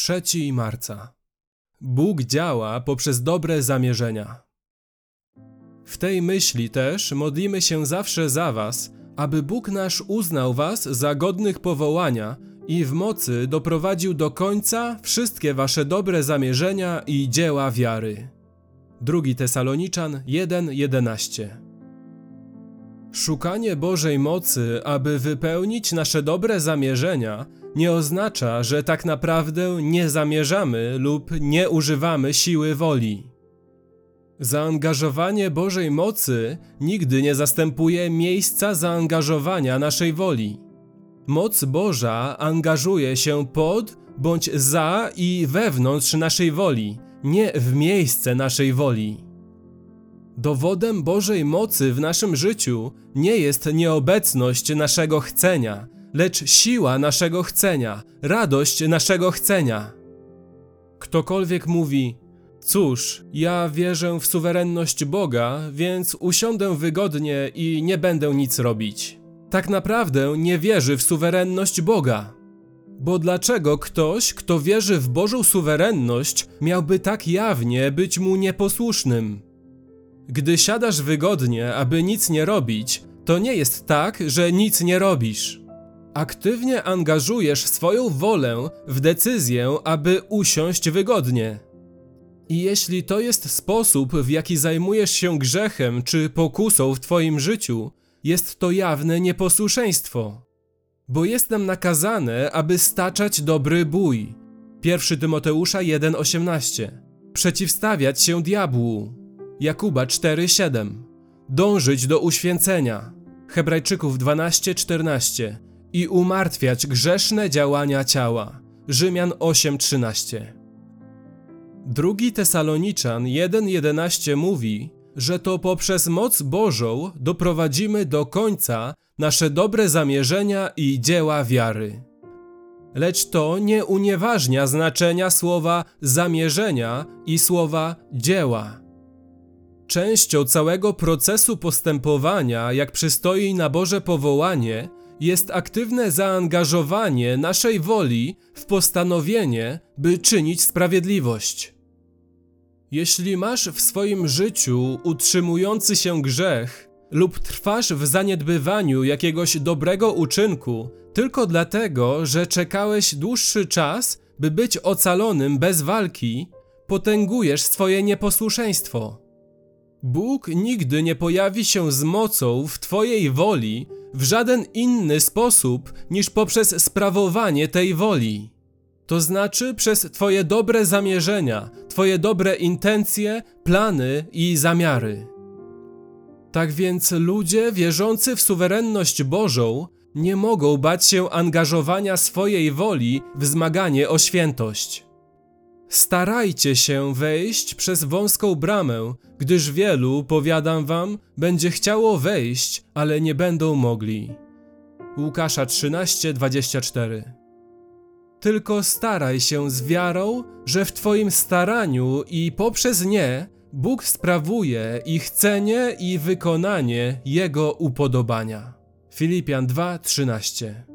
3 marca. Bóg działa poprzez dobre zamierzenia. W tej myśli też modlimy się zawsze za Was, aby Bóg nasz uznał Was za godnych powołania i w mocy doprowadził do końca wszystkie Wasze dobre zamierzenia i dzieła wiary. 2 Tesaloniczan 1:11 Szukanie Bożej mocy, aby wypełnić nasze dobre zamierzenia, nie oznacza, że tak naprawdę nie zamierzamy lub nie używamy siły woli. Zaangażowanie Bożej mocy nigdy nie zastępuje miejsca zaangażowania naszej woli. Moc Boża angażuje się pod bądź za i wewnątrz naszej woli, nie w miejsce naszej woli. Dowodem Bożej mocy w naszym życiu nie jest nieobecność naszego chcenia, lecz siła naszego chcenia, radość naszego chcenia. Ktokolwiek mówi, cóż, ja wierzę w suwerenność Boga, więc usiądę wygodnie i nie będę nic robić. Tak naprawdę nie wierzy w suwerenność Boga. Bo dlaczego ktoś, kto wierzy w Bożą suwerenność, miałby tak jawnie być mu nieposłusznym? Gdy siadasz wygodnie, aby nic nie robić, to nie jest tak, że nic nie robisz. Aktywnie angażujesz swoją wolę w decyzję, aby usiąść wygodnie. I jeśli to jest sposób, w jaki zajmujesz się grzechem czy pokusą w Twoim życiu, jest to jawne nieposłuszeństwo. Bo jest nam nakazane, aby staczać dobry bój. 1 Tymoteusza 1:18. Przeciwstawiać się diabłu. Jakuba 4:7. Dążyć do uświęcenia. Hebrajczyków 12:14 i umartwiać grzeszne działania ciała. Rzymian 8:13. Drugi Tesaloniczan 1:11 mówi, że to poprzez moc Bożą doprowadzimy do końca nasze dobre zamierzenia i dzieła wiary. Lecz to nie unieważnia znaczenia słowa zamierzenia i słowa dzieła. Częścią całego procesu postępowania, jak przystoi na Boże powołanie, jest aktywne zaangażowanie naszej woli w postanowienie, by czynić sprawiedliwość. Jeśli masz w swoim życiu utrzymujący się grzech lub trwasz w zaniedbywaniu jakiegoś dobrego uczynku tylko dlatego, że czekałeś dłuższy czas, by ocalonym ocalonym bez walki, potęgujesz swoje nieposłuszeństwo. Bóg nigdy nie pojawi się z mocą w Twojej woli w żaden inny sposób niż poprzez sprawowanie tej woli. To znaczy przez Twoje dobre zamierzenia, Twoje dobre intencje, plany i zamiary. Tak więc ludzie wierzący w suwerenność Bożą nie mogą bać się angażowania swojej woli w zmaganie o świętość. Starajcie się wejść przez wąską bramę, gdyż wielu, powiadam wam, będzie chciało wejść, ale nie będą mogli. Łukasza 13:24 Tylko staraj się z wiarą, że w Twoim staraniu i poprzez nie Bóg sprawuje i chcenie i wykonanie Jego upodobania. Filipian 2:13